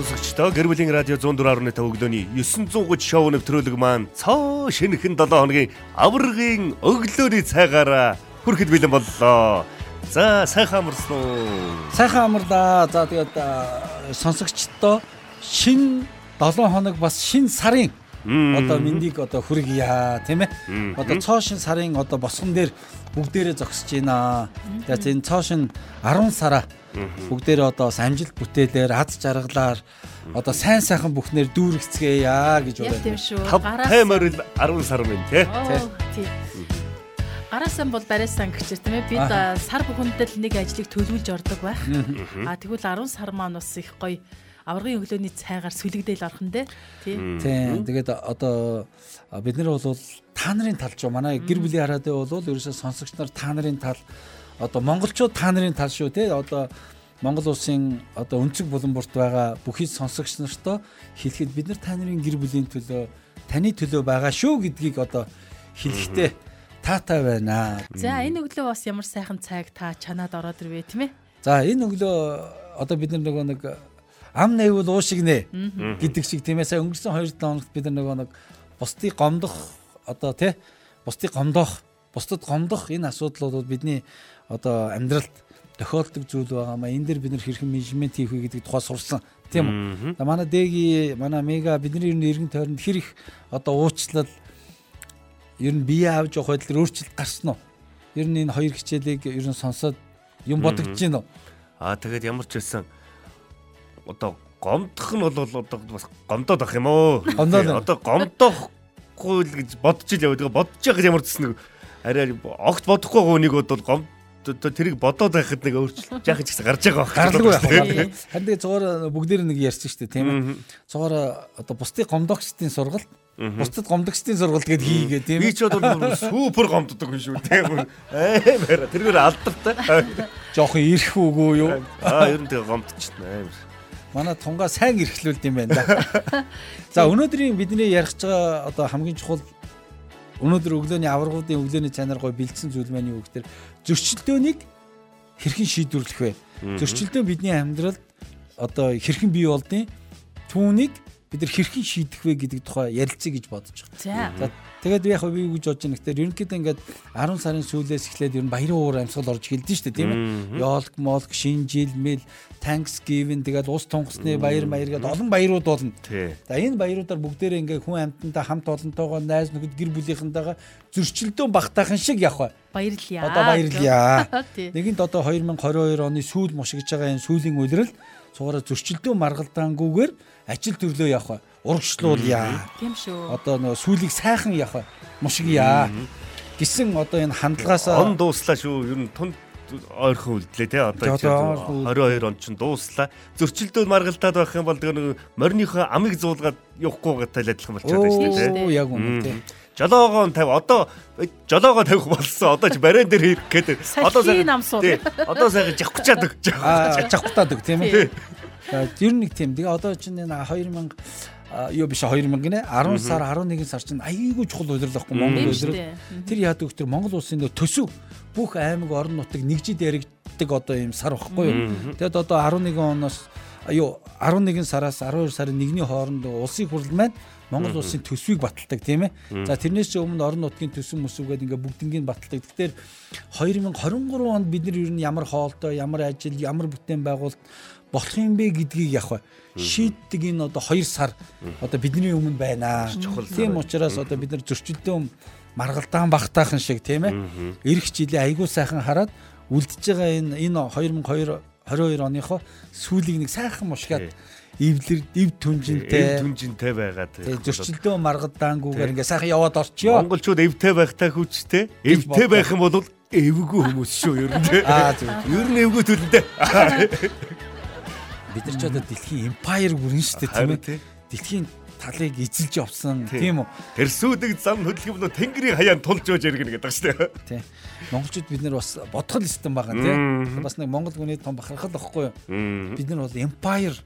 сонсогчдоо гэр бүлийн радио 104.5 өглөөний 930 шоу нэвтрүүлэг маань цоо шинэхэн 7 хоногийн аваргын өглөөний цайгаараа хүрэхэд бэлэн боллоо. За сайхан амарсан уу? Сайхан амарлаа. За тэгээд сонсогчдоо шин 7 хоног бас шин сарын одоо мэндийг одоо хүргье тийм ээ. Одоо цоо шин сарын одоо босгон дээр бүгдээрээ зогсож байна. Тэгээд энэ цоо шин 10 сараа бүгдээрээ одоо амжилт бүтээлээр аз жаргалаар одоо сайн сайхан бүхнээр дүүргэцгээе гэж Яг тийм шүү. Таймер 10 сар минь тий. Тий. Гараасан бол барайсан гэж тийм ээ. Бид сар бүхэндээ л нэг ажлыг төлөвлөж ордог байх. А тэгвэл 10 сар маань бас их гоё аврагын өглөөний цайгаар сүлэгдээл орхон дээ. Тий. Тийм. Тэгээд одоо бид нар бол та нарын талж манай гэр бүлийн хараатай бол ерөөсөө сонсогч нар та нарын тал одоо монголчууд та нарын тал шүү те одоо Монгол улсын одоо өнцөг буланбурт байгаа бүхий сонсогч нартаа хэлэхэд бид нар та нарын гэр бүлийн төлөө таны төлөө байгаа шүү гэдгийг одоо хэлэхдээ таатай байна. За энэ өглөө бас ямар сайхан цайг та чанаад ороод ирвэ тийм ээ. За энэ өглөө одоо бид нар нөгөө нэг ам найвал уушигнэ гэдэг шиг тийм ээ. Сая өнгөрсөн 2 7 хоногт бид нар нөгөө нэг бусдыг гомдох одоо тий бусдыг гомдох бусдад гомдох энэ асуудал бол бидний одоо амьдралд тохиолдог зүйл байгаа маа энэ дэр бид нар хэрхэн менежмент хийх вэ гэдэг тухай сурсан тийм үү. Манай дэги манай мега бидний ер нь эргэн тойронд хэр их одоо уучлал ер нь бие авч явах байдлаар өөрчлөлт гарсан уу? Ер нь энэ хоёр хичээлийг ер нь сонсоод юм бодогдож байна уу? Аа тэгээд ямар ч байсан одоо гомдох нь бол одоо бас гомдоод ах юм уу? Одоо гомдохгүй л гэж бодож ил явдаг. Бодож байгаа ямар ч нэг арай огт бодохгүй хүнийг бол гомд тэрийг бодоод байхад нэг өөрчлөлт яах гэж гарч байгаа байх. Гарлаггүй байх. Харин тэгээ цугаар бүгдээр нэг ярьсан шүү дээ тийм ээ. Цугаар одоо бусдын гомдогчдын сургалт бусдад гомдогчдын сургалт гэд хийгээ тийм. Би ч бол супер гомддог хүн шүү тийм. Аймаар тэргээр алдартай. Жохон ирэх үгүй юу? Аа ер нь тэгээ гомдчихна аймар. Манай тунгаа сайн эрхлүүлд юм байна да. За өнөөдрийн бидний ярих байгаа одоо хамгийн чухал өнөөдөр өглөөний аваргуудын өглөөний цанаар гой бэлдсэн зүйл маань юу гэхээр зөрчилдөөнийг хэрхэн шийдвэрлэх вэ? Зөрчилдөөн бидний амьдралд одоо хэрхэн бий болдیں۔ Түүнийг бид нар хэрхэн шийдэх вэ гэдэг тухай ярилцъя гэж бодож байгаа. За тэгээд би яг би юу гэж бодож байна гэхээр ерөнхийдөө ингээд 10 сарын сүүлээс эхлээд ер нь баярын уур амьсгал орж эхэлдэж штэ тийм ээ. Ёолк, молк, шинэ жил, мэл, Thanksgiving тэгээд ус тунгасны баяр маяр гэдэг олон баярууд болно. За энэ баяруудаар бүгдээрээ ингээд хүн амьтандаа хамт олонтойгоо найз нөхөд гэр бүлийнхэнтэйгээ зөрчилдөөн багтаахан шиг явах бай. Баярлалаа. Одоо баярлалаа. Нэгэнт одоо 2022 оны сүүл мушигж байгаа энэ сүүлийн үеэрл цугаараа зөрчилдөөн маргалдаангүйгээр ажил төрлөө явах урагшлуулъя. Тийм шүү. Одоо нөө сүулийг сайхан явах мушгийа гэсэн одоо энэ хандлагаасаа он дууслаа шүү. Ер нь тунд ойрхон үлдлээ тий одоо 22 он ч дууслаа. Зөрчилдөд маргалдаад байх юм бол тэгээ нэг морийнхоо амийг зуулгаад явахгүй гатал адилхан болчиход байна шүү дээ. Оо яг үнэ тий. Жолоогоо 50 одоо жолоогоо тавих болсон. Одоо ч бариан дээр хийх гээд одоо сайхан одоо сайхан жавхчаад өгч байгаа. Жавхтаад өг тийм ээ. Ер нь нэг тийм. Тэгээ одоо чинь энэ 2000 юу биш 2000 гинэ 10 сар 11 сар чинь айгүй чухал удирдал байхгүй Монгол удирдал. Тэр яадаг вэ? Монгол улсын төсөв бүх аймаг орон нутаг нэгжид яригддаг одоо ийм сар байхгүй юу? Тэгэд одоо 11 оноос юу 11 сараас 12 сарын 1-ний хооронд улсын хурал маань Монгол улсын төсвийг баталдаг тийм ээ. За тэрнээс ч өмнө орон нутгийн төсөв мөсвгээд ингээ бүгднийг баталдаг. Тэгэхээр 2023 онд бид нар ер нь ямар хоолтой, ямар ажил, ямар бүтээн байгуулалт болох юм бэ гэдгийг яг шийддэг энэ одоо 2 сар одоо бидний өмнө байна. Тийм учраас одоо бид нар зөрчилдөөн маргалдаан багтаахан шиг тийм ээ. Ирэх жилийн айгуу сайхан хараад үлдэж байгаа энэ энэ 2022 оныхоо сүүлийг нэг сайхан мушгаад эвлэр эв түнжинтэй эв түнжинтэй байгаад зөрчилдөөн маргадаангүйгээр ингээ сайхан яваад орчё. Монголчууд эвтэй байхтай хүчтэй. Эвтэй байх юм бол эвгүй хүмүүс шүү ер нь. Аа зөв. Ер нь эвгүй төлөндөө. бид нар ч одоо дэлхийн empire бүрэн шүү дээ тийм үү? Дэлхийн талыг эзэлж явсан тийм үү? Тэрсүүдэг зам хөдөлгөмнөө тэнгэрийн хаяанд тулж өж иргэнэ гэдэг шүү дээ. Тийм. Монголчууд бид нар бас бодгол систем байгаа тийм. Бас нэг монгол хүний том бахархал واخгүй юу? Бид нар бол empire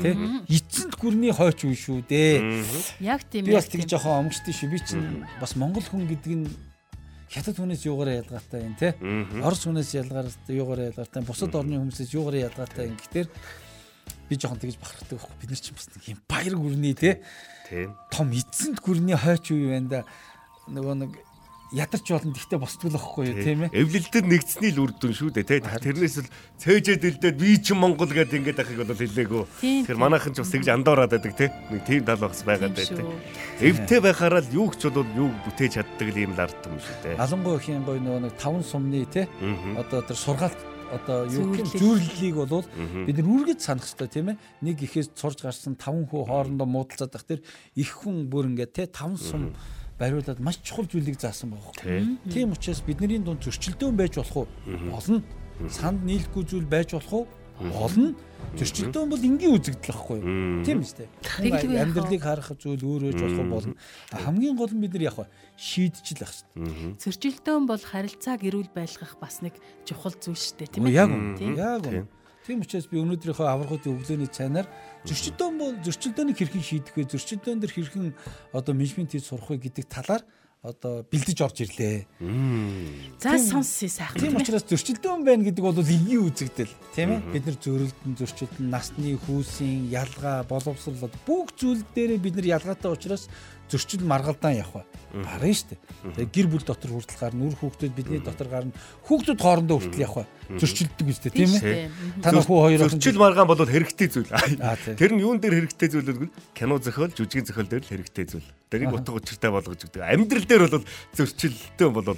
тий эцэнд гүрний хойч үе шүү дээ. Яг тийм. Би бас тэг жоохон омгчдээ шүү. Би чинь бас монгол хүн гэдэг нь хятад хүнээс юугаараа ялгаатай юм те орос хүнээс ялгаатай юугаараа ялгаатай бусад орны хүмүүсээс юугаараа ялгаатай юм гэхдээ би жоохон тэгж бахархдаг байхгүй. Бид нар чинь бас нэг юм баяр гүрний те. Тийм том эцэнд гүрний хойч үе байна да. Нөгөө нэг ядарч болно гэхдээ босдгуулахгүй юу тийм ээ? Эвлэлдэр нэгдсэний л үр дүн шүү дээ те тэрнээс л цээжэд элдээд би ч Монгол гэдэг ингээд ахыг бол хэлээгүү тэгэхээр манайхан ч бас тэгж андуураад байдаг те нэг тийм тал багс байгаад байдаг. эвтэй байхаараа л юу ч бол юу бүтээж чаддаг л юм л ард юм шүү дээ. Алангуй их юм гоё нөгөө нэг таван сумны те одоо тэр сургаалт одоо юу гэх зүйрлэлийг бол бид нар үргэлж санах хэрэгтэй тийм ээ. Нэг ихээс цурж гарсан таван хүү хоорондоо муудалцаад байх тэр их хүн бүр ингээд те таван сум бариулаад маш чухал зүйлийг заасан байгаа. Тийм учраас бидний дунд зөрчилдөөн байж болох уу? Болно. Санд нийлэхгүй зүйл байж болох уу? Болно. Зөрчилдөөн бол энгийн үзэгдэл байхгүй юу? Тийм үстэй. Амьдралыг харах зүйл өөр өөр болох болно. Хамгийн гол нь бид нар яг шийдчихэл байх шүү дээ. Зөрчилдөөн бол харилцааг эрүүл байлгах бас нэг чухал зүйл шүү дээ, тийм ээ? Яг үнэ. Яг үнэ. Тийм учраас би өнөөдрийнхөө аврагуудын өглөөний цайнаар зөрчилдөөн бол зөрчилдөөнийг хэрхэн шийдэх вэ? Зөрчилдөөн дээр хэрхэн одоо менежмент хийж сурах вэ гэдэг талаар одоо бэлдэж орж ирлээ. За сонсъё сайхан. Тийм учраас зөрчилдөөн байна гэдэг бол энгийн үзэгдэл тийм ээ. Бид нар зөрөлдөн зөрчилдөн насны хүүсийн ялгаа боловсрол бүх зүйл дээр бид нар ялгаатай учраас зөрчил маргалдаан явах гарна шүү дээ. Тэгээ гэр бүл дотор хүртэл гарна, үр хүүхдүүд бидний дотор гарна. Хүүхдүүд хоорондоо хүртэл явах зөрчилдөг үстэй тийм ээ. Та нөхөө хоёр зөрчил маргаан бол хэрэгтэй зүйл. Тэр нь юун дээр хэрэгтэй зүйл вэ? Кино зохиол, жүжигийн зохиол дээр л хэрэгтэй зүйл. Тэрийг утга учиртай болгож өгдөг. Амьдрал дээр бол зөрчилтэй бол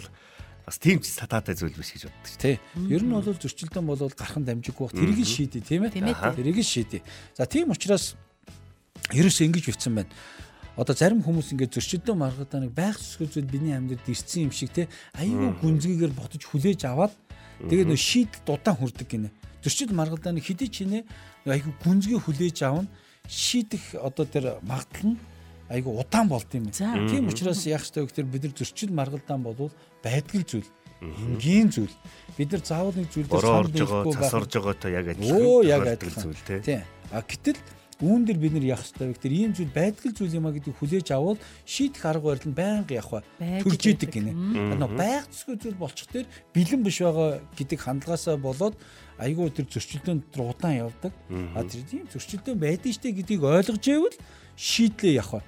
бас тийм ч сатаатай зүйл биш гэж боддог шүү. Тий. Ер нь бол зөрчилдөн бол гархан дамжиггүй. Тэрийг нь шийдээ тийм ээ. Тэрийг нь шийдээ. За тийм учраас ерөөсөө ингэж битсэн байна одоо зарим хүмүүс ингээд зөрчилдөө маргадааныг байх зүйл зүйл бидний амьдралд ирсэн юм шиг те аюу гүнзгийгээр ботож хүлээж аваад тэгээд нөө шийдэл дудаан хүрдэг гинэ. Зөрчил маргадааныг хэдий ч нэ аюу гүнзгий хүлээж авна шийдэх одоо тэр магадлал нь айгу удаан болд юм. Тийм учраас яах ёстой вэ гэхээр бид нар зөрчил маргалдаан болвол байдгал зүйл энгийн зүйл. Бид нар заавал нэг зүйл дээр сонь дэхгүй байх. Засарж байгаатай яг адилхан. Оо яг адилхан зүйл тий. А гэтэл Үүн дээр бид нар яах ёстой вэ гэхээр ийм зүйл байдгал зүйл юм а гэдэг хүлээж авал шийдэх арга барил нь байнга явах төрж идэг гинэ. Одоо байг зүсгүй зүйл болчих дээр бэлэн биш байгаа гэдэг хандлагаасаа болоод айгүй тэр зөрчилдөөнд удаан явдаг. А тэр тийм зөрчилдөөн байдэн штэ гэдгийг ойлгож ивэл шийдлээ явах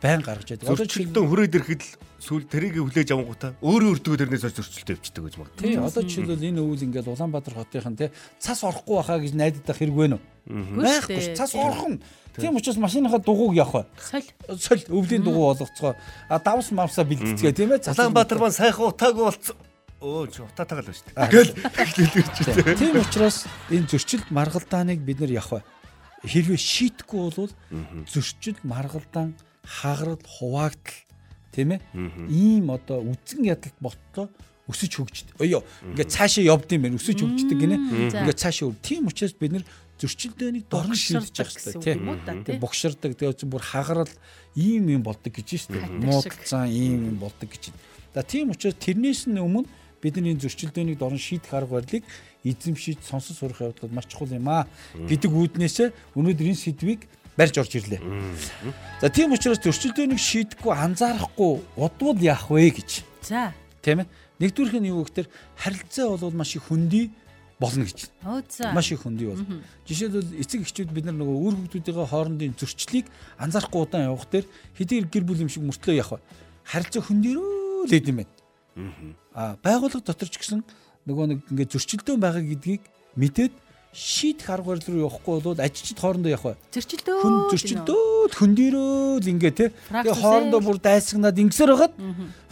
байн гаргаж яадаг. Одоо зөрчилдөөн хүрээд ирэхэд л сүүл тэрийг хүлээж авангуудаа өөрөө өртгөө тэрнээс зөрчилтэй өвчдөг гэж магадгүй. Тийм одоо жишээлбэл энэ өвөл ингээд Улаанбаатар хотынхан те цас орохгүй байхаа гэж найдаад байх хэрэг вэ нүү? Байхгүй цас орхон. Тийм учраас машиныхаа дугуйг явах. Соль. Соль өвлийн дугуй болгоцгоо. А давс мавсаа бэлтцгээ тийм ээ. Улаанбаатар маань сайхан утаагүй болцсон. Өө чи утаатайгаа л шүү дээ. Гэл хэлээд Тийм учраас энэ зөрчилд маргалдааныг бид нар явах. Хэрвээ шийтгэхгүй бол зөрчил маргалдаан хагарал хуваагдал тийм ээ. Ийм одоо үдсэн ядалт болтлоо өсөж хөгждөг. Öё ингээд цаашаа явд юм байна. Өсөж хөгждөг гинэ. Ингээд цаашаа. Тийм учраас бид нэр зөрчилдөөнийг дорн шийдэж явах хэрэгтэй тийм богширдаг тэгээд бүр хагарал ийм юм болдог гэж шүү дээ муудалцсан ийм юм болдог гэж. За тийм учраас тэрнээс нь өмнө бидний зөрчилдөөнийг дорн шийдэх арга барилыг эзэмшиж сонсон сурах явдлууд маш чухал юм аа гэдэг үүднээсээ өнөөдөр энэ сэдвийг барьж орж ирлээ. За тийм учраас зөрчилдөөнийг шийдэхгүй анзаарахгүй удвал яах вэ гэж. За. Тийм ээ. Нэгдүгüрх нь юу гэхээр харилцаа бол маш их хөндөй болно гэж. Маш их хөндөй бол. Жишээлбэл эцэг эхчүүд бид нар нөгөө үр хүүхдүүдийн хоорондын зөрчлийг анзаарахгүй удаан явах дээр хэдийгээр гэр бүл юм шиг мөртлөө явах. Харилцаа хөндөрөө л юм байна. Аа байгууллага дотор ч гэсэн нөгөө нэг ингээд зөрчилдөөн байгаа гэдгийг мэдээд шийдэх арга барил руу явахгүй бол ажилчид хоорондоо явах. Зөрчилдөө. Хүн зөрчилдөөд хөндөрөө л ингээ те. Тэгээ хоорондоо бүр дайсагнаад ингэсээр хагаад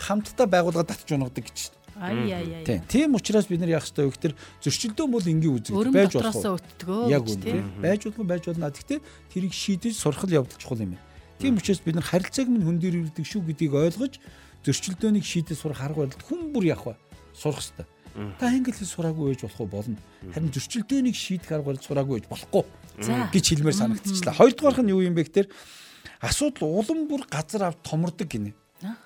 хамтдаа байгууллага татж унагадаг гэж. Ай яй яй. Тийм учраас бид нар яах ёстой вэ гэхээр зөрчилдөөн бол энгийн үзэг байж болох. Яг үнэ. Байж болох байж болно. Гэхдээ тэрийг шийдэж сурах явдал чухал юм байна. Тийм учраас бид нар харилцааг минь хөндөрүүлдэг шүү гэдгийг ойлгож зөрчилдөөнийг шийдэж сурах арга барилд хүн бүр явах ба сурах ёстой. Та англи хэл сураагүй байж болох уу болно. Харин зөрчилдөөнийг шийдэх арга барил сураагүй байж болохгүй гэж хэлмээр санагдчихлаа. Хоёрдугаарх нь юу юм бэ гэхээр асуудал улам бүр газар авт томордог гинэ.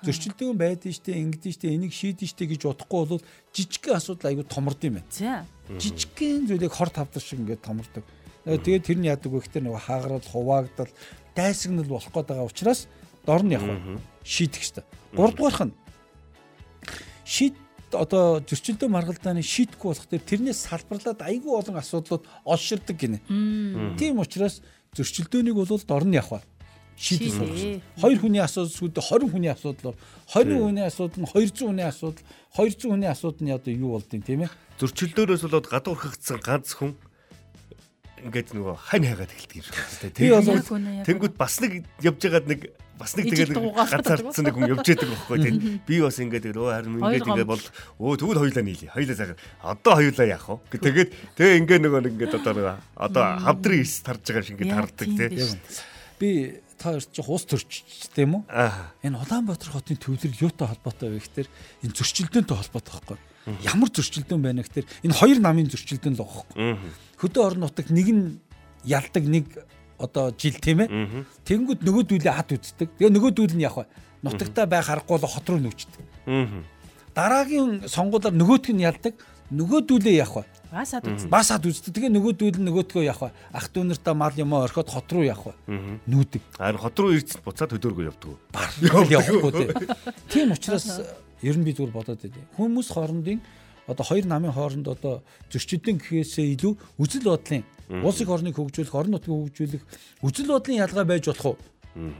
Зөрчилдөөн байдэн штэ ингэдэн штэ энийг шийдэн штэ гэж бодохгүй бол жижигхэн асуудал айгүй томорд юм байна. Жижигхэн зүйлийг хор тавдар шиг ингээд томордог. Тэгээд тэр нь яадаг вэ гэхээр нөгөө хаагарал, хуваагдал, дайсагнал болох гээд байгаа учраас дор нь явах шийдэх штэ. Гуравдугаарх нь шийд одоо зөрчилдөөн маргалдааны шийдэхгүй болох төр тэрнээс салбарлаад айгүй олон асуудлууд олширдаг гинэ. Тийм учраас зөрчилдөөнийг бол дорн явах шийдэл суулгах. Хоёр хүний асуудал сүйдээ 20 хүний асуудал, 20 хүний асуудал нь 200 хүний асуудал, 200 хүний асуудал нь одоо юу болдгийг тийм ээ. Зөрчилдөөнөөс болоод гадуурхагдсан ганц хүн ингээд нөгөө хань хайгаад эхэлдэг юм шиг байна. Тэгээд тэнгууд бас нэг явж байгаад нэг бас нэг тэгээд ганцаардсан нэг хүн явж яадаг байхгүй тийм. Би бас ингээд өө харин ингээд ингээд бол өө тэгвэл хоёулаа нийлээ. Хоёулаа сайхан. Одоо хоёулаа яах вэ? Тэгээд тэгээ ингээд нөгөө нэг ингээд одоо нөгөө одоо хавдрын ис тарж байгаа шиг ингээд тардаг тийм. Би та хоёр чи хус төрчтэй юм уу? Энэ Улаанбаатар хотын төвлөрөл юутай холбоотой вэ гэхээр энэ зөрчилдөөнтэй холбоотой байхгүй. Ямар зөрчилдөөн байна гэхээр энэ хоёр намын зөрчилдөөн л байгаа байхгүй. Хөдөө орон нутагт нэг нь ялдаг нэг одоо жил тийм ээ. Тэнгүүд нөгөөдүүлээ хат үздэг. Тэгээ нөгөөдүүл нь яг нутагтаа байх аргагүй л хот руу нүүчдэг. Дараагийн сонгуулиар нөгөөтг нь ялдаг. Нөгөөдүүлээ яг Бас хад үздэг. Бас хад үздэг. Тэгээ нөгөөдүүл нь нөгөөдгөө явах. Ах дүүнэртээ мал юм орхиод хот руу явах. Нүүдэг. Харин хот руу ирж буцаад хөдөөргөө явдаг. Бар явахгүй тий. Тийм учраас ер нь би зүгээр бодоод байдیں۔ Хүмүүс хоорондын одоо хоёр намын хооронд одоо зөрчилдөөн гэхээсээ илүү үзэл бодлын улс их орныг хөгжүүлэх, орон нутгийг хөгжүүлэх үзэл бодлын ялгаа байж болох уу?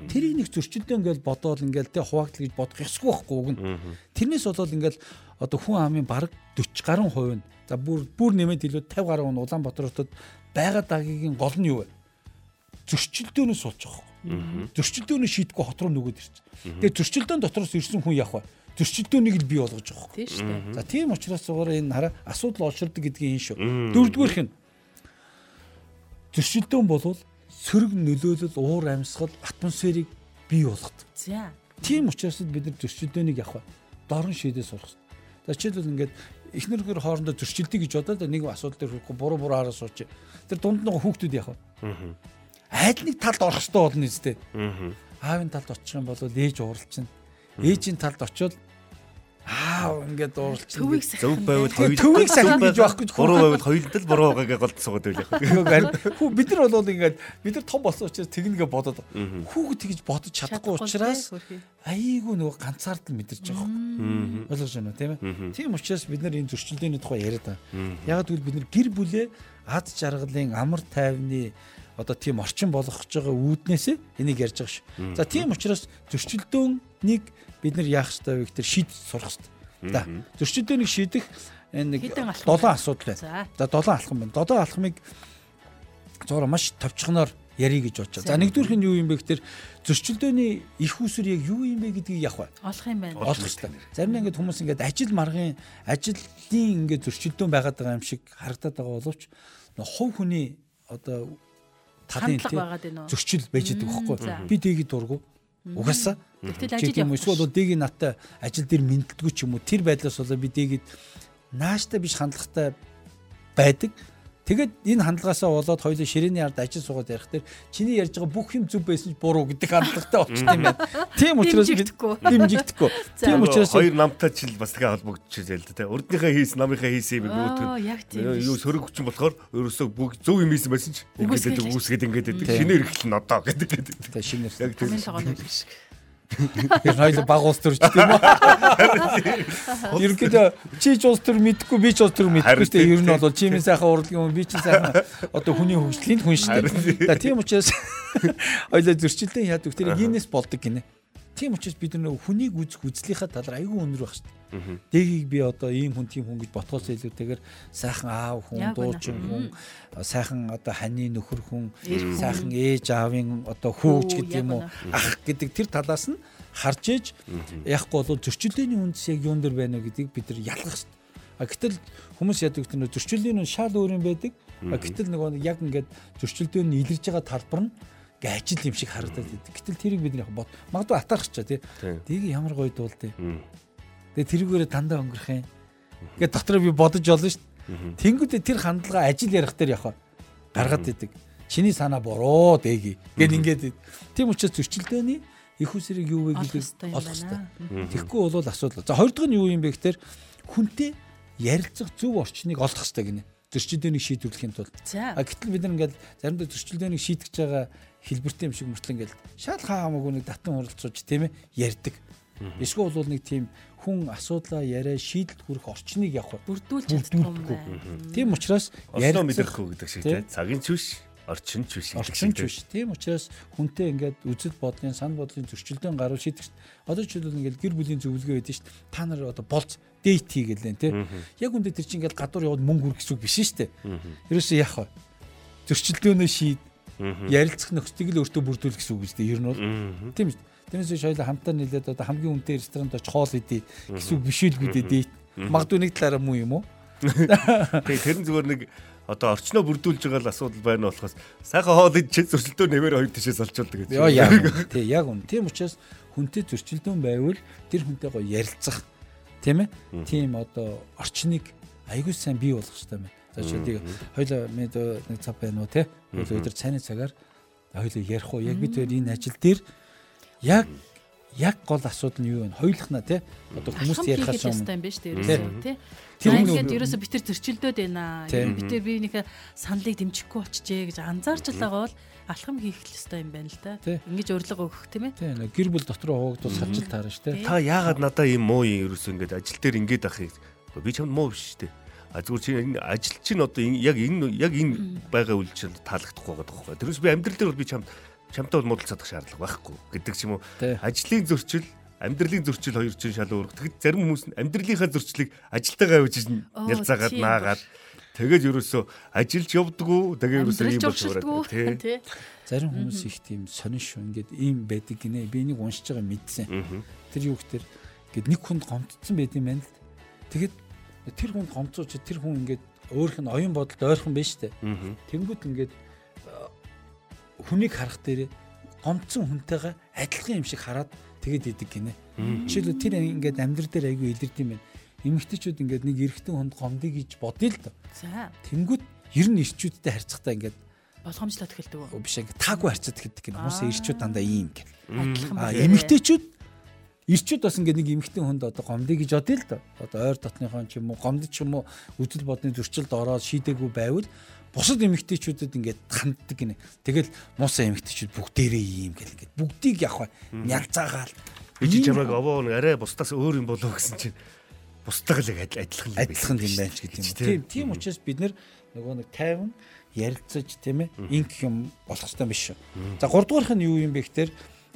Тэрийг нэг зөрчилдөөн гэж бодоод ингээл тэ хуваагдал гэж бодох ёсгүй байхгүй уг нь. Тэрнээс болоод ингээл одоо хүн амын бараг 40 гаруй хувь нь За бүр бүр нэмээд илүү 50 гаруй он Улаанбаатар хотод байгаа дагийн гол нь юу вэ? Зөрчилдөөнөөс болж байгаа. Зөрчилдөөний шийдэггүй хот руу нөгөөд ирчих. Тэгээ зөрчилдөөн дотроос ирсэн хүн явах вэ? Зөрчилдөөнийг л бий болгож байгаа. Тийм шүү дээ. За тийм учраас зүгээр энэ хараа асуудал олширдаг гэдгийг энэ шүү. Дөрөвдүгээрх нь зөрчилдөөн болвол сөрөг нөлөөлөл уур амьсгал атмосферыг бий болгодог. За. Тийм учраас бид нар зөрчилдөөнийг явах дорн шийдээ сурах. За жишээлбэл ингээд эхнэр хөр хоорондоо зөрчилдөг гэж бодоод нэг асуудал дээр хүрэхгүй буруу буруу хараа сууч. Тэр дунд нэг хүүхдүүд яах вэ? Айл нэг талд орох хэрэгтэй болно үстэй. Аавын талд очих юм бол ээж ууралчихна. Ээжийн талд очиод Аа ингээд дууралчихна. Зөв байвал хоёул төвийг сахин гэж байхгүй буруу байвал хоёулд л буруу байгаагаа голд суугаад байлаа. Хүү бид нар бол ингээд бид нар том болсон учраас тэгнэгээ бодоод хүүхэд тэгж бодож чадахгүй учраас айгүй нөгөө ганцаард л мэдэрч байгаа юм. Ойлгож байна уу тийм ээ? Тийм учраас бид нар энэ зөрчилдөөний тухай яриад байгаа. Яг тэгвэл бид нар гэр бүлээ ад жаргалын амар тайвны одоо тийм орчин болгох гэж байгаа үүднээсээ энийг ярьж байгаа шүү. За тийм учраас зөрчилдөөнийг бид нар яах ёстой вэ гэхээр шийд сурах ёстой. За зөрчилдөөнийг шийдэх энэ нэг 7 асуудал байна. За 7 алхам байна. 7 алхмыг зураа маш товчхоноор ярих гэж бодож байна. За нэгдүгüрх нь юу юм бэ гэхээр зөрчилдөөний их усүр яг юу юм бэ гэдгийг явах бай. Олох юм байна. Олох хэрэгтэй. Зарим нь ингээд хүмүүс ингээд ажил маргын ажлын ингээд зөрчилдөөн байгаад байгаа юм шиг харагдаад байгаа боловч хувь хүний одоо талын зөрчил байж байгаа байхгүй. Би дэгийг дургу. Угаасаа. Тэгтэл ажил юм эсвэл дээг надтай ажил дээр мэдлдэггүй ч юм уу? Тэр байдлаас болоо би дээгээд нааштай биш хандлагатай байдаг. Тэгэд энэ хандлагаасаа болоод хоёулаа ширээний ард ажил суугаад ярих дээр чиний ярьж байгаа бүх юм зөв байсан ч буруу гэдэг хандлагатай болчихсон юм байна. Тийм учраас дэмжигдэхгүй. Тийм учраас хоёр намтай чил бас тэгээ холбогдчихжээ л да. Урдныхаа хийс намынхаа хийсэн юм өөтгөн. Юу сөрөг хүчин болохоор ерөөсөө бүх зөв юм хийсэн байсан ч ингээд үүсгээд ингээд. Шинээр эхлэн одоо гэдэг. Тэгээ шинээр. Яг тийм. Тэр хоёул баг улс төр ч тийм үү. Ерөнхийдөө чи ч улс төр мэдхгүй би ч улс төр мэдхгүй дээ. Ер нь бол чимийн сайхан урлагийн хүн би ч сайхан одоо хүний хөгжлийн хүн шүү дээ. Тийм учраас хоёул зөрчилдөө яадаг тэр энэс болдог гинэ. Тийм учраас бид нар хүнийг үзэх үзлийнхаа талаар айгүй өнөр байх шүү дээ. Дэгийг би одоо ийм хүн тийм хүн гэж ботхоос илүүтэйгээр сайхан аав хүн, дуучин хүн, сайхан одоо ханы нөхөр хүн, сайхан ээж аавын одоо хүүч гэдэг юм уу, ах гэдэг тэр талаас нь харж ээж яахгүй бол зөрчилдөөний үндэс яг юун дээр байна гэдгийг бид нар ялгах хэрэгтэй. А гэтэл хүмүүс яадаг гэдэг нь зөрчилдөөний шал өөр юм байдаг. А гэтэл нөгөө яг ингээд зөрчилдөөний илэрж байгаа талбар нь гэ ажил юм шиг харагдаад байдаг. Гэтэл тэрийг бид яг бод. Магадгүй атаарч чаа тий. Дийг ямар гоё дуул тий. Тэгээ тэрүүгээрээ дандаа өнгөрөх юм. Ингээд дотроо би бодож олно шүү дээ. Тэнгүүдээ тэр хандлага ажил ярих дээр явах гаргаад идэг. Чиний санаа буруу дэги. Гэт ингээд тийм учраас зөрчилдөөний их усрыг юу вэ гэдэг олох хэрэгтэй. Тэгэхгүй бол асуудал. За хоёр дахь нь юу юм бэ гэхээр хүнтэй ярилцах зөв орчныг олох хэрэгтэй гинэ. Зөрчилдөөнийг шийдвэрлэхийн тулд. А гэтэл бид нар ингээд заримдаа зөрчилдөөнийг шийдэж байгаа хэлбэртэй юм шиг мөртлөө ингээд шал хаа хамаагүй нэг татан уралцууж тийм ээ ярьдаг. Эсвэл бол нэг тийм хүн асуудлаа яриа шийдэлд хүрэх орчныг явах бүрдүүлж чаддаг юм байна. Тийм учраас ярилцах мэдрэхгүй гэдэг шиг тийм цагийн чүш орчин ч биш. Орчин ч биш. Тийм учраас хүнтэй ингээд үзэл бодлын санал бодлын зөрчилдөөн гаруул шийдэх. Одоо жишээлбэл ингээд гэр бүлийн зөвлөгөө өгдөө шүү дээ. Та нар одоо болц дейт хийгээл нэ тий. Яг үндэ тэр чинь ингээд гадуур яваад мөнгө үргэх гэсэн үг биш шүү дээ. Ерөөсөө яах вэ? Зөрчилдөөнөө шийд. Ярилцах нөхцөлийг л өөртөө бүрдүүл гэсэн үг шүү дээ. Ер нь бол тийм шүү. Тэрнээс шойло хамтаа нийлээд одоо хамгийн үнэтэй ресторанд очиж хоол идэ гэсэн биш үү гэдэг дейт. Магадгүй нэг талаараа муу юм уу? Тэгээ тэр нь зүгээр нэг одоо орчноо бүрдүүлж байгаа л асуудал байна болохоос сайхан хоол идчихээ зөрчилдөө нэмэр хоёр тишээс олчулдаг гэж. Яа яг. Тий яг үн. Тийм учраас хүнтэй зөрчилдөөн байвал тэр хүнтэй гоё ярилцах тийм ээ. Тийм одоо орчныг аягүй сайн бий болгох хэрэгтэй байна. За шийдийг хоёлоо мэд нэг цаг байна уу те. Хоёлоо өдөр цайны цагаар хоёлоо ярих уу. Яг бид хоёр энэ ажил дээр яг яг гол асуудал нь юу вэ? Хоёулахна тий. Одоо хүмүүс ярихаас юм байна шүү дээ. Тий. Тэр ингээд ерөөсө битэр зөрчилдөөд байна. Битэр биенийхээ саналыг дэмжихгүй болчихжээ гэж анзаарч байгаа бол алхам хийх хэрэгтэй юм байна л да. Ингиж урилга өгөх тийм ээ. Тийм гэр бүл дотроо хуваагдвал саржил таарна шүү дээ. Та яагаад надаа ийм муу юм ерөөсө ингээд ажил дээр ингээд ахыг би чамд муу биш шүү дээ. А зүгээр чи энэ ажил чинь одоо яг энэ яг энэ байгаа үйл чинь таалагдахгүй байгаа тоххой. Тэрнээс би амьдрал дээр бол би чамд чамтай бол муудалцах шаардлага байхгүй гэдэг ч юм уу. Ажлын зөрчил амьдралын зөрчил хоёр чинь шал өөр. Тэгэхэд зарим хүмүүс нь амьдралынхаа зөрчлийг ажилтайгаа үжиж ялцаагаад наагаад тэгээд ерөөсөө ажиллаж явдггүй тэгээ ерөөсөө болж байгаа тий. Зарим хүмүүс их тийм сонин шүү. Ингээд ийм байдаг гинэ. Би энийг уншиж байгаа мэдсэн. Тэр юу гэхээр ингээд нэг хүнд гомдсон байт юм байна л. Тэгэхэд тэр хүнд гомцооч тэр хүн ингээд өөрх нь оюун бодолд ойрхон биш үү? Тэнгүүд ингээд хүнийг харах дээр гомцсон хүнтэйгээ адилхан юм шиг хараад тэгээд идэг гинэ. Жишээлбэл тэр ингээд амьдрал дээр айгүй илэрд юм байна. Эмэгтэйчүүд ингээд нэг эрэгтэй хүнд гомдъё гэж бодъё л доо. За. Тэнгүүд ер нь ирчүүдтэй харьцахтаа ингээд болгоомжлоод эхэлдэг үү? Биш ингээд таагүй харьцаад эхэлдэг гинэ. Хүмүүс ирчүүд дандаа ийм гэх. Аа эмэгтэйчүүд ирчүүд бас ингээд нэг эмэгтэй хүнд одоо гомдъё гэж бодъё л доо. Одоо ойр дотныхон ч юм уу гомдч юм уу үдэл бодны зөрчилд ороод шийдээгүй байвал бусад эмэгтэйчүүдэд ингээд ханддаг гинэ. Тэгэл муусан эмэгтэйчүүд бүгдээрээ ийм гэл ингээд бүгдийг явах нялцаагаал. Ижи чамайг овоо нэг арай бусдаас өөр юм болов гэсэн чинь бусдаа л адилхан адилхан юм байна ч гэдэг юм. Тийм тийм учраас бид нөгөө нэг тайван ярилцаж тийм ээ инк юм болох хэрэгтэй биш шүү. За 3 дугаарх нь юу юм бэ гэхээр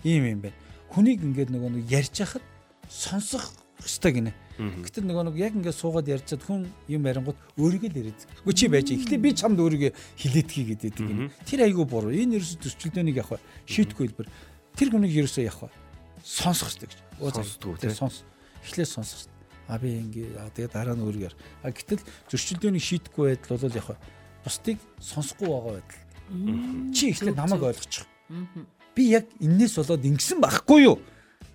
ийм юм байна. Хүнийг ингээд нөгөө нэг ярьж хахад сонсох ёстой гинэ. Гэтэл нөгөө нэг яг ингээд суугаад ярьчаад хүн юм ярингууд өөрийгөө л яриад. Үгүй чи байж. Эхлээ би чамд өөрийгөө хилээдхий гэдэг юм. Тэр айгүй буруу. Энэ ерөөсө төсчлөөнийг явах шийтгэхгүй хэлбэр. Тэр хүнийг ерөөсөө явах сонсох хэрэгтэй гэж. Сонсдгоо тийм сонс. Эхлээ сонсох хэрэгтэй. А би ингээ тэгээд дараа нь өөрийгөө. А гэтэл зөрчилдөөнийг шийдэхгүй байдал бол яг бусдыг сонсохгүй байгаа байдал. Чи эхлээ намайг ойлгочих. Би яг энээс болоод ингэсэн байхгүй юу?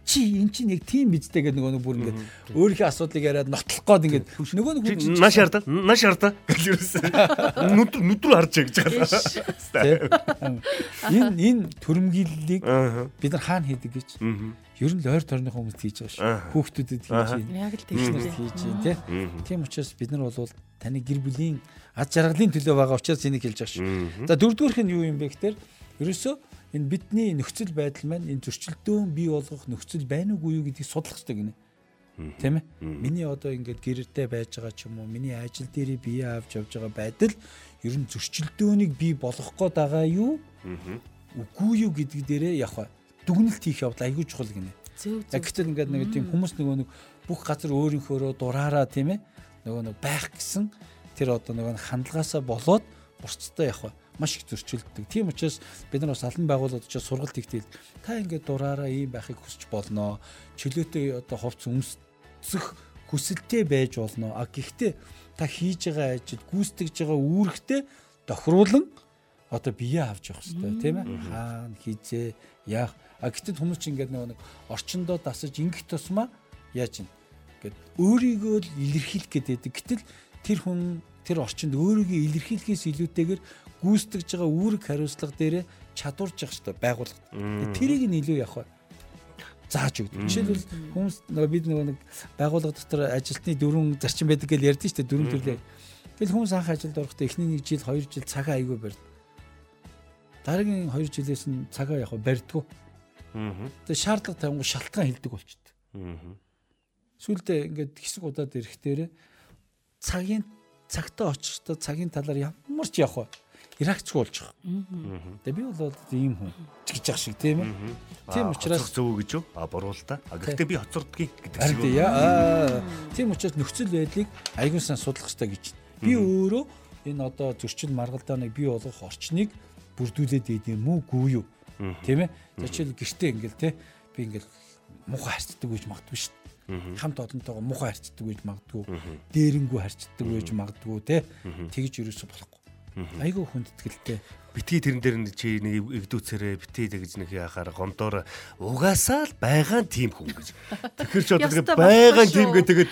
чи эн чинь яг тийм бидтэй гэдэг нөгөө нэг бүр ингээд өөрийнхөө асуудлыг яриад нотлох гээд ингээд нөгөө нэг хүн наш ярда наш ярда гэж юусэн нүд нүд рүү харж гэж байгаа. Энэ энэ төрөмгийллийг бид нар хаана хийдэг гэж ер нь л ойр тойрны хүмүүс хийж байгаа шүү. Хүүхдүүдэд хийж байна. Яг л тийм хийж байна тийм учраас бид нар бол таны гэр бүлийн ад жаргалын төлөө байгаа учраас энийг хэлж байгаа шүү. За дөрөвдүгээрх нь юу юм бэ гэхээр ерөөсөө энэ бидний нөхцөл байдал маань энэ зөрчилдөөн бий болгох нөхцөл байна уугүй юу гэдгийг судлах хэрэгтэй гинэ. Тийм ээ. Миний одоо ингээд гэрэртэй байж байгаа ч юм уу, миний ажил дээр бие авч явж байгаа байдал ер нь зөрчилдөөнийг бий болгох гээд байгаа юу? Үгүй юу гэдг дээрээ явах дүгнэлт хийх явдал айгүй чухал гинэ. Гэтэл ингээд нэг тийм хүмүүс нөгөө нэг бүх газар өөрийнхөөрөө дураараа тийм ээ нөгөө нэг байх гэсэн тэр одоо нөгөө хандлагаасаа болоод бусцтай явах маш их зөрчилддөг. Тийм учраас бид нар бас алан байгууллагууд учраас сургалт хийхдээ та ингээд дураараа ийм байхыг хүсч болноо. Чөлөөтэй одоо хувцс өмсөх хүсэлтэй байж болно. А гэхдээ та хийж байгаа ажил, гүйцэтгэж байгаа үүрэгтэй тохируулан одоо бие авч явах хэрэгтэй тийм ээ. Хаана хийжээ, яах. А гэтэл хүмүүс чинь ингээд нэг орчиндөө дасаж ингэх тусмаа яаж юм. Гэт өөрийгөө л илэрхийлэх гэдэг. Гэтэл тэр хүн тэр орчинд өөрийгөө илэрхийлэхээс илүүтэйгээр гүйцэтгэж байгаа үүрэг хариуцлага дээр чадварж явах хэрэгтэй байгууллагад. Тэрийг нь илүү явах зааж өгдөг. Жишээлбэл хүмүүс нөгөө бид нөгөө нэг байгууллага дотор ажилтны дөрвөн зарчим байдаг гэж ярьдэн шүү дээ дөрвөн төрлөө. Тэгэл хүмүүс анх ажилд орохдоо эхний нэг жил, хоёр жил цагаа айгүй барьд. Дараагийн хоёр жилээс нь цагаа яг барьдгүй. Тэгээ шаардлага тавингу шалтгаан хилдэг болчихдээ. Сүүлдээ ингээд хэсэг удаад ирэхтэр цагийн цагтаа очихдоо цагийн талаар ямар ч явах? Иракч болж байгаа. Тэгээ би бол ийм хүн гэж яах шиг тийм ээ. Тийм учраас зөв гэж юу? А буруу л та. А гэхдээ би хоцордгийг гэдэг шиг. Яа. Тийм учраас нөхцөл байдлыг аягүй сан судлах хэрэгтэй гэж. Би өөрөө энэ одоо зөрчил маргалдааныг бий болгох орчныг бүрдүүлээд идэв юм уу гүй юу? Тийм ээ. За жишээл гэртээ ингээл те би ингээл муухай харцдаг гэж магадгүй шүү дээ. Хамт одонтойгоо муухай харцдаг гэж магадгүй. Дээрэнгүү харцдаг гэж магадгүй те. Тэгж юусоо болохгүй Айгуу хүндэтгэлтэй. Битгий тэрэн дээр чи нэг эгдүүцээрээ битгий тэгж нэг яхаар гомдоор угаасаа л байгаа тийм хүн гэж. Тэгэхээр ч одоо байгаа тийм гэ тэгээд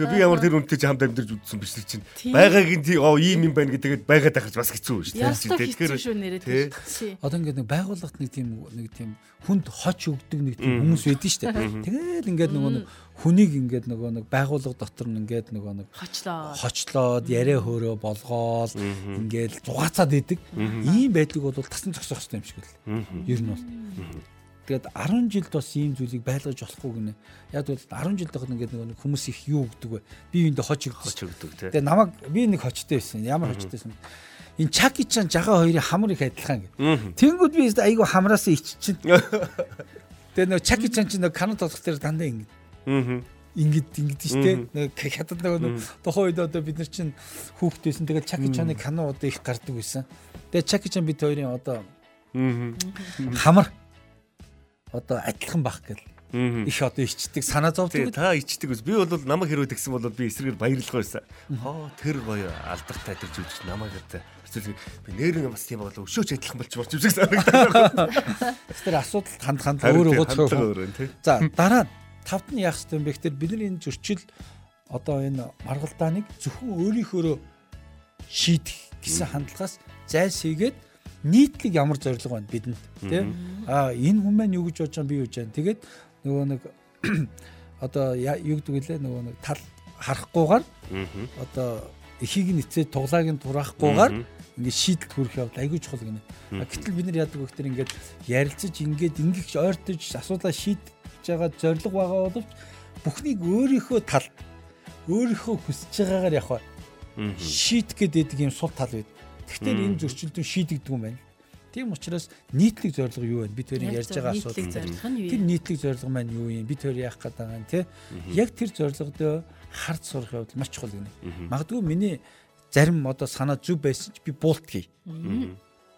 Тэгээ би ямар тэр үнтэй ч хамт амьдарч үзсэн биш чинь. Байгаагийн тий оо ийм юм байна гэдэгт байгаад ахаж бас хэцүү шүү дээ. Тэгэхээр одоо ингээд нэг байгууллагт нэг тийм нэг тийм хүнд хоч өгдөг нэг тийм хүмүүс байдэн шүү дээ. Тэгэл ингээд нөгөө нэг хүнийг ингээд нөгөө нэг байгууллага дотор нь ингээд нөгөө нэг хочлоо хочлоод яриа хөөрөө болгоол ингээд зугаацаад идэг. Ийм байдлыг бол тасн зогсоох хэрэгтэй юм шиг л. Ер нь бол. Тэгээд 10 жилд бас ийм зүйлийг байлгаж болохгүй гинэ. Яг бол 10 жилд хахад ингээд нэг хүмүүс их юу гэдэг вэ? Би үүндээ хоч хоч өгдөг тий. Тэгээд намайг би нэг хочтой байсан. Ямар хочтой байсан? Энэ Чаки чан жагаа хоёрын хамар их адилхан гэ. Тэнгүүд би айгу хамраас иччин. Тэгээд нөгөө Чаки чан чинь нөгөө канон тоглох дээр дандаа ингэ. Аа ингэд ингэд штэ нэг хятад нэг тухайн үед одоо бид нар чинь хүүхдтэйсэн тэгэл чаки чаны кано одоо их гардаг байсан. Тэгээ чаки чан бид хоёрын одоо хамар одоо адилхан бах гэл их одоо ичдэг санаа зовдөг. Та ичдэг ус. Би бол намайг хэрвээ тэгсэн бол би эсрэгээр баярлах байсан. Хоо тэр гоё алдартай тэр жүжиг намайг одоо хэцүү би нэрэн бас тийм бол өшөөч адилхан болж болж үзэх санагдаад. Тэр асуудал ханд ханд өөрөө гоцгоо. За дараа тавд нь яах юм бэ гэхээр бид нар энэ зөрчил одоо энэ маргалдааныг зөвхөн өөрийнхөөрөө шийдэх гэсэн хандлагаас зайлсхийгээд нийтлэг ямар зорилго байна бидэнд тий? А энэ хүн маань юу гэж бодож байгаа би юу гэж байна тэгээд нөгөө нэг одоо юу гэдэг вэ нөгөө нэг тал харахгүйгээр одоо эхийг нь эцээ туглааг нь тураахгүйгээр ингээд шийдэлт хүрэх явдал. Айгүй чухал гинэ. Гэтэл бид нар яадаг вэ гэхээр ингээд ярилцаж ингээд ингээд ойртож асуудлаа шийдэж байгаа зориг байгаа боловч бүхнийг өөрийнхөө тал өөрийнхөө хүсэж байгаагаар явах шийдэх гэдэг юм сул тал байд. Тэгэхээр энэ зөрчилдөөн шийдэгдэг юм байна. Тийм учраас нийтлэг зорилго юу вэ? Бид тэрийг ярьж байгаа асуудал. Тэр нийтлэг зорилго маань юу юм? Бид тэр яах гээд байгаа юм те? Яг тэр зорилгодоо хард сурах явдал маш чухал гэнэ. Магадгүй миний зарим одоо санаа зүв байсан ч би буулт хий.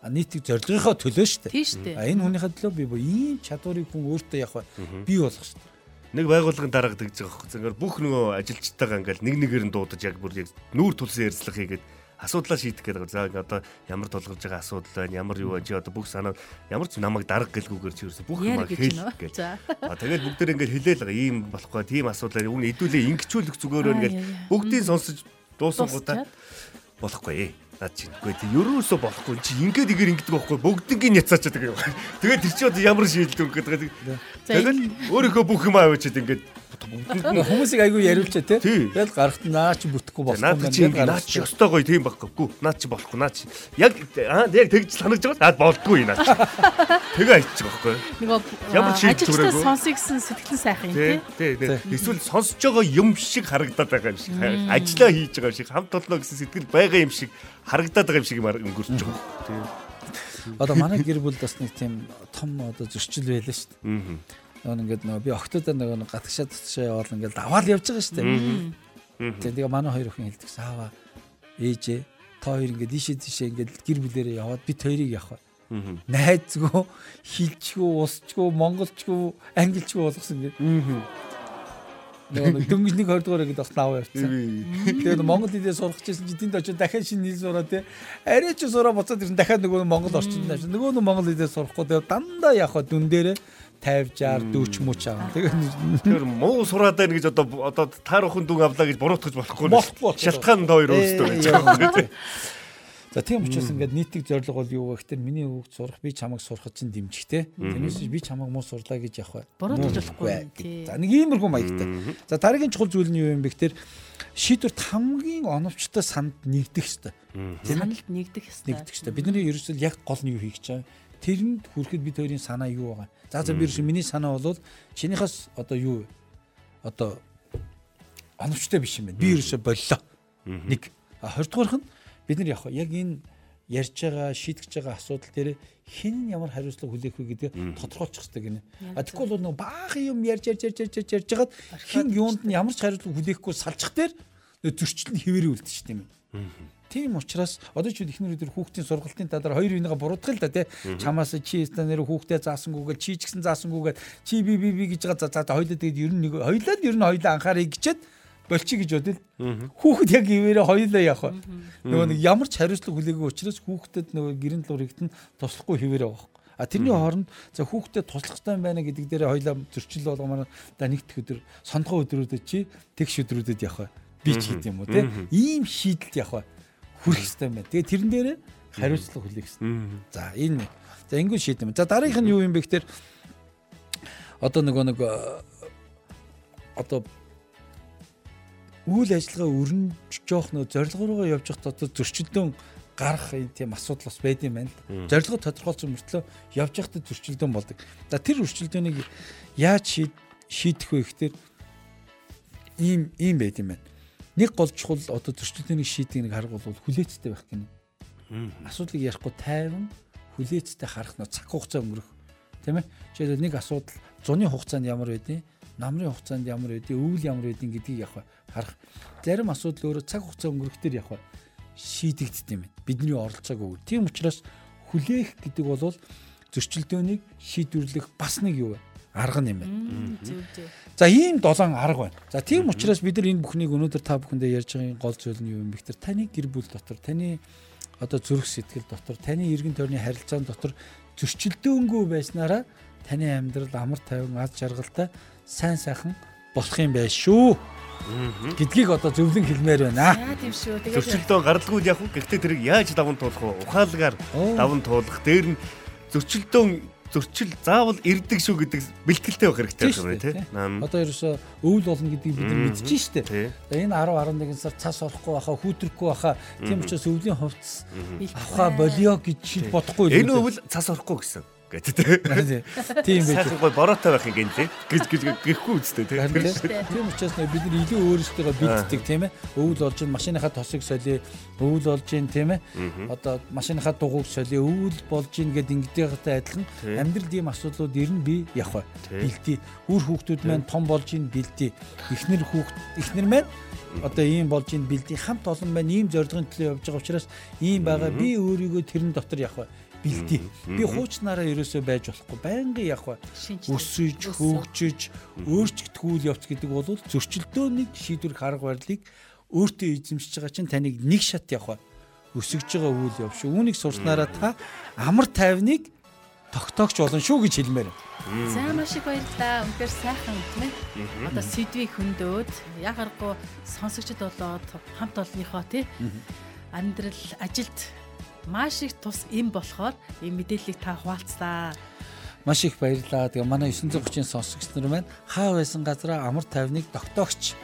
А нийтлэг зорилгынхоо төлөө шүү дээ. А энэ хүнийхээ төлөө би ийм чадварыг хүн өөртөө явах бий болгох шүү дээ нэг байгууллагын дарга тэгж байгаа хөөх. Зүгээр бүх нөгөө ажилчтайгаа ингээл нэг нэгээр нь дуудаж яг бүр яг нүүр тулсан ярилцлага хийгээд асуудлаа шийдэх гэдэг. За одоо ямар тулгарч байгаа асуудал байна, ямар юу байна чи одоо бүх санаа ямар ч намайг дарга гэлгүйгээр чи ерөөсө бүх юм хэл гэж. А тэгээд бүгд тэр ингээд хэлээл ийм болохгүй тийм асуудлаар үүн хэдүүлээ ингэчүүлэх зүгээр байна гэж бүгдийг сонсож дуусан гутаа болохгүй наад чинь. Үгүй тий ерөөсө болохгүй чи ингээд игээр ингэдэг байхгүй бүгднийг няцаачаад байгаа юм. Тэгээд тэр чи одоо ямар шийдэл өгөх гэдэг. Тэгээд өөрийнхөө бүх юм аваачаад ингээд Хүмүүсийг айгүй яриулчаа те. Тэгэл гарахт наа чи бүтэхгүй болох юм байна. Наа чи өстой гоё тийм байхгүй. Наа чи болохгүй наа чи. Яг яг тэгж санагдж байгаа. Наад болдгүй наа чи. Тэгээ айчих байхгүй. Ямар чи зүрээгүй. Сонсё гэсэн сэтгэлэн сайхан юм тий. Тий. Эсвэл сонсож байгаа юм шиг харагдаад байгаа юм шиг. Ажлаа хийж байгаа юм шиг хамт олно гэсэн сэтгэл байгаа юм шиг харагдаад байгаа юм шиг өнгөрч байгаа. Тий. Одоо манай гэр бүл бас нэг тийм том одоо зөрчил байлаа шүү дээ. Нөгөө ингээд нөгөө би октодоо нөгөө гатгшаа татшаа яваал ингээд даваал явж байгаа шүү дээ. Тэгээ манай хоёр охин хэлдэг саава ээжээ та хоёр ингээд ийшээ тийшээ ингээд гэр бүлэрээ яваад бид хоёрыг явах найзгүй хилчгүй усчгүй монголчгүй англичгүй болгосон гэдэг. Нөгөө дөнгөж нэг 20 дугаар гэдэг бас наав явцсан. Тэгээд Монгол хэлээр сурах гэсэн чи тэнд очиж дахиад шинэ хэл сураа те. Арай ч сураа буцаад ирсэн дахиад нөгөө Монгол орчинд нааш. Нөгөө нь Монгол хэлээр сурахгүй тэгээд дандаа явах дүн дээрээ 50 60 40 мөч аа. Тэгээд тэр муу сураад байна гэж одоо одоо таарахын дүн авлаа гэж буруутгаж болохгүй. Шалтгаан нь хоёр өөрсдөө гэж. За тийм учраас ингээд нийтийг зорилго бол юу вэ гэхээр миний хүүхд сурах би чамайг сурахад чинь дэмжихтэй. Тэрнээс би чамайг муу сурлаа гэж явах бай. Буруутгаж болохгүй. За нэг иймэрхүү маягтай. За дараагийн чухал зүйл нь юу юм бэ гэхээр шийдвэрт хамгийн оновчтой санд нэгдэх ёстой. Саналд нэгдэх ёстой. Нэгдэх ёстой. Бидний ерөөсөө яг гол нь юу хийх гэж байгаа тэрэнд хүрэхэд бид хоёрын санаа юу байгаа. За за би ерөөсөө миний санаа бол чинийхээс одоо юу одоо оновчтой биш юм байна. Би ерөөсө боллоо. Нэг. А 20 дугаарх нь бид нар яг яг энэ ярьж байгаа шийдэж байгаа асуудал дээр хэн ямар хариуцлага хүлээх вэ гэдэг тодорхойлчих хэрэгтэй гинэ. А тэгэхгүй бол нэг баахан юм ярьж ярьж ярьж ярьж ярьж ягаад хэн юунд нь ямар ч хариуцлага хүлээхгүй салчих дээр зөрчил нь хэвээрээ үлдчих тийм юм. Тийм учраас одоо ч ихнэр өдөр хүүхдийн сургалтын дараа хоёр үнийг буруудах л да тий. Чамаас чи станаар хүүхдээ заасангүйгээл чи ч гэсэн заасангүйгээл чи би би би гэж байгаа за за хоёулаа тэгээд ер нь нэг хоёулаа ер нь хоёулаа анхаарыг гिचээд болчих гэж бодвол хүүхэд яг ивэрэ хоёулаа явах. Нөгөө нэг ямар ч хариуцлага хүлээгүй учраас хүүхдэд нөгөө гэрэн лур ихтэн туслахгүй хിവэрэ байгаа. А тэрний хооронд за хүүхдэд туслах хэрэгтэй байна гэдэг дээр хоёлаа зөрчил болгомоор да нэгт өдөр сондгоо өдрүүдэд чи тэгш өдрүүдэд явах би ч хийд юм уу те? Ийм шийдэлт явах хүрэх хэрэгтэй байна. Тэгээ тэрэн дээр хариуцлага хүлээх хэрэгтэй. За энэ за ингэв шийдэм. За дараагийнх нь юу юм бэ гэхээр одоо нөгөө нэг одоо үйл ажиллагаа өрнөж жоох нөө зорилго руугаа явж явах одоо зөрчилдөөн гарах юм тийм асуудал бас байд юм байна л. Зорилго тодорхойлсон мөртлөө явж явахдаа зөрчилдөөн болдог. За тэр зөрчилдөөнийг яаж шийдэх вэ гэхээр ийм ийм байд юм байна. Нэг гол чухал одоо зөрчилдөөнийг шийдэх нэг арга бол хүлээцтэй байх гэнэ. Асуудлыг ярихгүй тайван хүлээцтэй харах нь цаг хугацаа өнгөрөх. Тийм ээ. Жишээлбэл нэг асуудал зуны хугацаанд ямар байдیں۔ намрын хугацаанд ямар байдгийг, өвөл ямар байдгийг гэдгийг яг харах. Зарим асуудал өөрөө цаг хугацаа өнгөрөхдөр яг шийдэгддэг юм байна. Бидний оролцоог өгөр. Тийм учраас хүлээх гэдэг бол зөрчилдөөнийг шийдвэрлэх бас нэг юу вэ? арга юм байна. За ийм долоон арга байна. За тийм учраас бид нар энэ бүхнийг өнөөдөр та бүхэндээ ярьж байгаа гол зүйл нь юу юм бэ гэхээр таны гэр бүл дотор, таны одоо зүрх сэтгэл дотор, таны эргэн тойрны харилцаан дотор зөрчилдөөнгүй байснараа таны амьдрал амар тайван аз жаргалтай сайн сайхан болох юм байна шүү гэдгийг одоо зөвлөн хэлмээр байна. Аа тийм шүү. Тэгээд зөрчилдөө гаралгүй яг уу гэхдээ тэрийг яаж даван туулах вэ? Ухаалгаар даван туулах. Дээр нь зөрчилдөө зөрчил заавал ирдэг шүү гэдэг бэлтгэлтэй байх хэрэгтэй юм байна тий. Одоо ерөөсөө өвөл болно гэдгийг бид мэдчихэж штэ. Энэ 10 11 сар цас орохгүй байхаа хүүтрэхгүй байхаа тийм учраас өвлийн хувцас авахаа болио гэж бодохгүй. Энэ өвөл цас орохгүй гэсэн гэдэг тийм байж гой бороотой байх юм гэнэ гэж гэж гэхгүй үстэй тийм учраас бид нар илүү өөрсдөө бэлддэг тийм ээ. Өвөл болж ин машиныхаа тосыг солио өвөл болж ин тийм ээ. Одоо машиныхаа дугуйг солио өвөл болж ин гэд ингэдэгтэй адилхан. Амьдрал ийм асуудлууд ирнэ би явах бэлтий. Үр хүүхдүүд маань том болж ин бэлтий. Эхнэр хүүхд эхнэр маань одоо ийм болж ин бэлтий хамт олон байна. Ийм зорилгын төлөө явж байгаа учраас ийм байгаа. Би өөрийгөө тэрэн дотор явах бэлдээ. Би хуучнараа ерөөсөө байж болохгүй. Байнгын яг өсөж, хөгжиж, өөрчлөгдөх үйл явц гэдэг бол зөрчилдөөнийг шийдвэрх арга барилыг өөртөө эзэмшиж байгаа чинь таныг нэг шат явах өсөж байгаа үйл явш. Үүнийг сурснараа та амар тайвныг тогтоогч болно шүү гэж хэлмээр. За маш их баярлалаа. Үнэхээр сайхан тийм ээ. Одоо сэдвийг хөндөөд яг аргагүй сонсогчд болоод хамт олонныхоо тий амьдрал ажилд маш их тус им болохоор ийм мэдээллийг та хуваалцлаа. Маш их баярлалаа. Тэгээ манай 930-ын сонсогч нар маань хаа байсан газараа амар тайвныг тогтоогч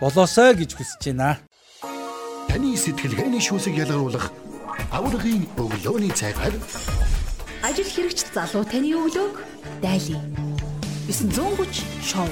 болоосой гэж хүсэж байна. Таны сэтгэлгээний шүүсийг ялгаруулах аврагын өглөөний цагаар ажил хэрэгч залуу таны өглөөг дайлаа. 930 шоу